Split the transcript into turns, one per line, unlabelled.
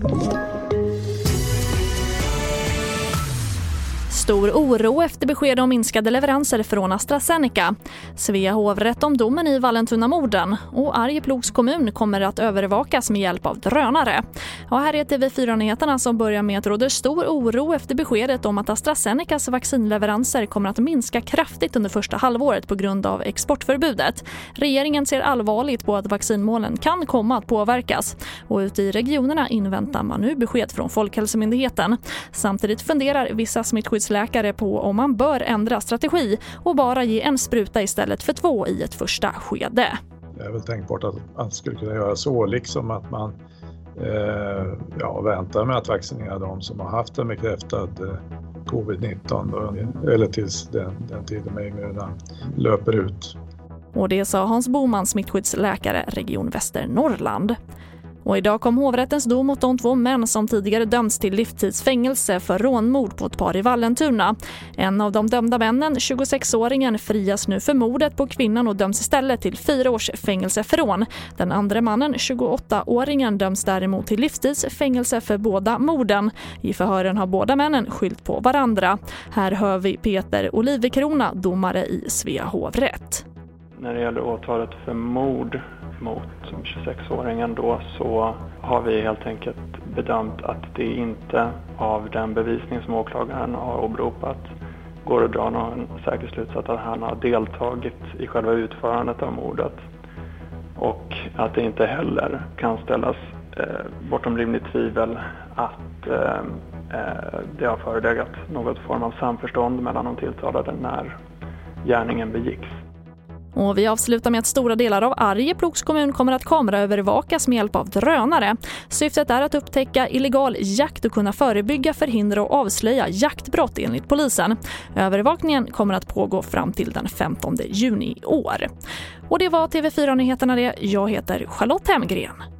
Thank you. Stor oro efter besked om minskade leveranser från AstraZeneca. Svea hovrätt om domen i Vallentuna-morden och Arjeplogs kommun kommer att övervakas med hjälp av drönare. Och här är TV4-nyheterna som börjar med att det råder stor oro efter beskedet om att AstraZenecas vaccinleveranser kommer att minska kraftigt under första halvåret på grund av exportförbudet. Regeringen ser allvarligt på att vaccinmålen kan komma att påverkas och ute i regionerna inväntar man nu besked från Folkhälsomyndigheten. Samtidigt funderar vissa smittskyddsläkare läkare på om man bör ändra strategi och bara ge en spruta istället för två i ett första skede.
Det är väl tänkbart att man skulle kunna göra så, liksom att man eh, ja, väntar med att vaccinera de som har haft en bekräftad eh, covid-19 eller tills den, den tiden med immuna löper ut.
Och det sa Hans Boman, smittskyddsläkare, Region Västernorrland. Och idag kom hovrättens dom mot de två män som tidigare dömts till livstidsfängelse för rånmord på ett par i Vallentuna. En av de dömda männen, 26-åringen, frias nu för mordet på kvinnan och döms istället till fyra års fängelse för rån. Den andra mannen, 28-åringen, döms däremot till livstidsfängelse för båda morden. I förhören har båda männen skyllt på varandra. Här hör vi Peter Olivekrona, domare i Svea hovrätt.
När det gäller åtalet för mord mot 26-åringen då så har vi helt enkelt bedömt att det inte av den bevisning som åklagaren har åberopat går att dra någon säker slutsats att han har deltagit i själva utförandet av mordet. Och att det inte heller kan ställas eh, bortom rimligt tvivel att eh, eh det har förelegat något form av samförstånd mellan de tilltalade när gärningen begicks.
Och vi avslutar med att stora delar av Arjeplogs kommun kommer att kameraövervakas med hjälp av drönare. Syftet är att upptäcka illegal jakt och kunna förebygga, förhindra och avslöja jaktbrott enligt polisen. Övervakningen kommer att pågå fram till den 15 juni i år. Och det var TV4-nyheterna det. Jag heter Charlotte Hemgren.